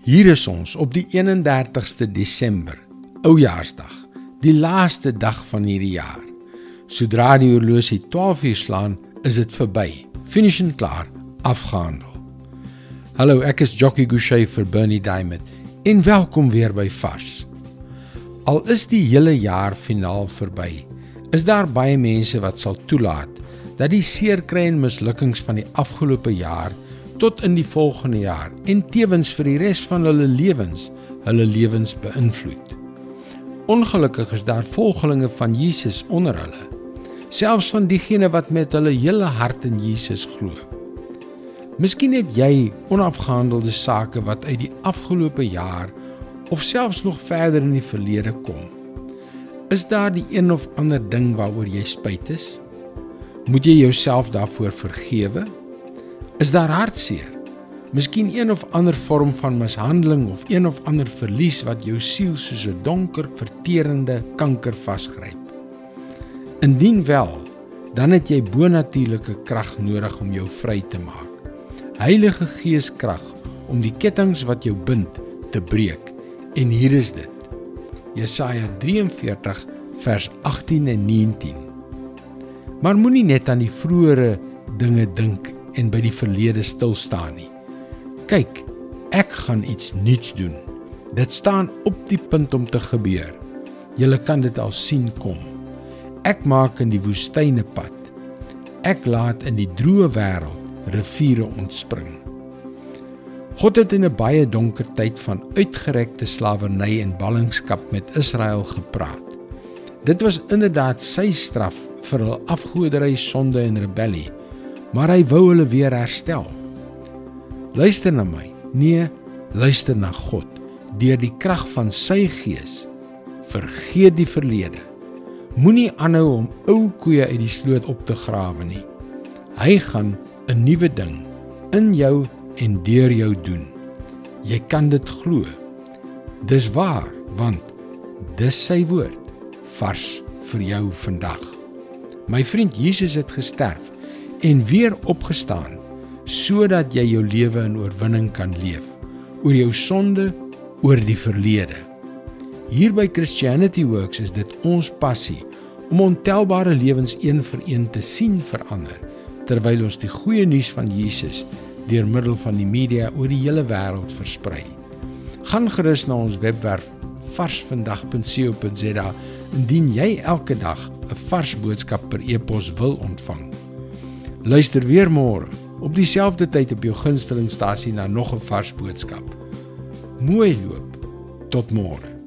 Hier is ons op die 31ste Desember, Oujaarsdag, die laaste dag van hierdie jaar. Sodra die horlosie 12 uur slaan, is dit verby. Finish en klaar, afgehandel. Hallo, ek is Jockey Gouchee vir Bernie Diamond. En welkom weer by Vars. Al is die hele jaar finaal verby, is daar baie mense wat sal toelaat dat die seerkry en mislukkings van die afgelope jaar tot in die volgende jaar en tewens vir die res van hulle lewens hulle lewens beïnvloed. Ongelukkig is daar volgelinge van Jesus onder hulle, selfs van diegene wat met hulle hele hart in Jesus glo. Miskien het jy onafgehandelde sake wat uit die afgelope jaar of selfs nog verder in die verlede kom. Is daar die een of ander ding waaroor jy spyt is? Moet jy jouself daarvoor vergewe? Is daar hartseer? Miskien een of ander vorm van mishandeling of een of ander verlies wat jou siel soos 'n donker, verterende kanker vasgryp. Indien wel, dan het jy bonatuurlike krag nodig om jou vry te maak. Heilige Gees krag om die kettinge wat jou bind te breek. En hier is dit. Jesaja 43 vers 18 en 19. Maar moenie net aan die vroeëre dinge dink en by die verlede stil staan nie. Kyk, ek gaan iets nuuts doen. Dit staan op die punt om te gebeur. Julle kan dit al sien kom. Ek maak in die woestyne pad. Ek laat in die droë wêreld riviere ontspring. God het in 'n baie donker tyd van uitgerekte slawerny en ballingskap met Israel gepraat. Dit was inderdaad sy straf vir hul afgoderry, sonde en rebellie maar hy wou hulle weer herstel. Luister na my. Nee, luister na God. Deur die krag van sy gees vergeet die verlede. Moenie aanhou om ou koeie uit die sloot op te grawe nie. Hy gaan 'n nuwe ding in jou en deur jou doen. Jy kan dit glo. Dis waar, want dis sy woord vars vir jou vandag. My vriend Jesus het gesterf en weer opgestaan sodat jy jou lewe in oorwinning kan leef oor jou sonde, oor die verlede. Hier by Christianity Works is dit ons passie om ontelbare lewens een vir een te sien verander terwyl ons die goeie nuus van Jesus deur middel van die media oor die hele wêreld versprei. Gaan gerus na ons webwerf varsvandag.co.za indien jy elke dag 'n vars boodskap per e-pos wil ontvang. Luister weer môre op dieselfde tyd op jou gunstelingstasie na nog 'n vars boodskap. Mooi loop. Tot môre.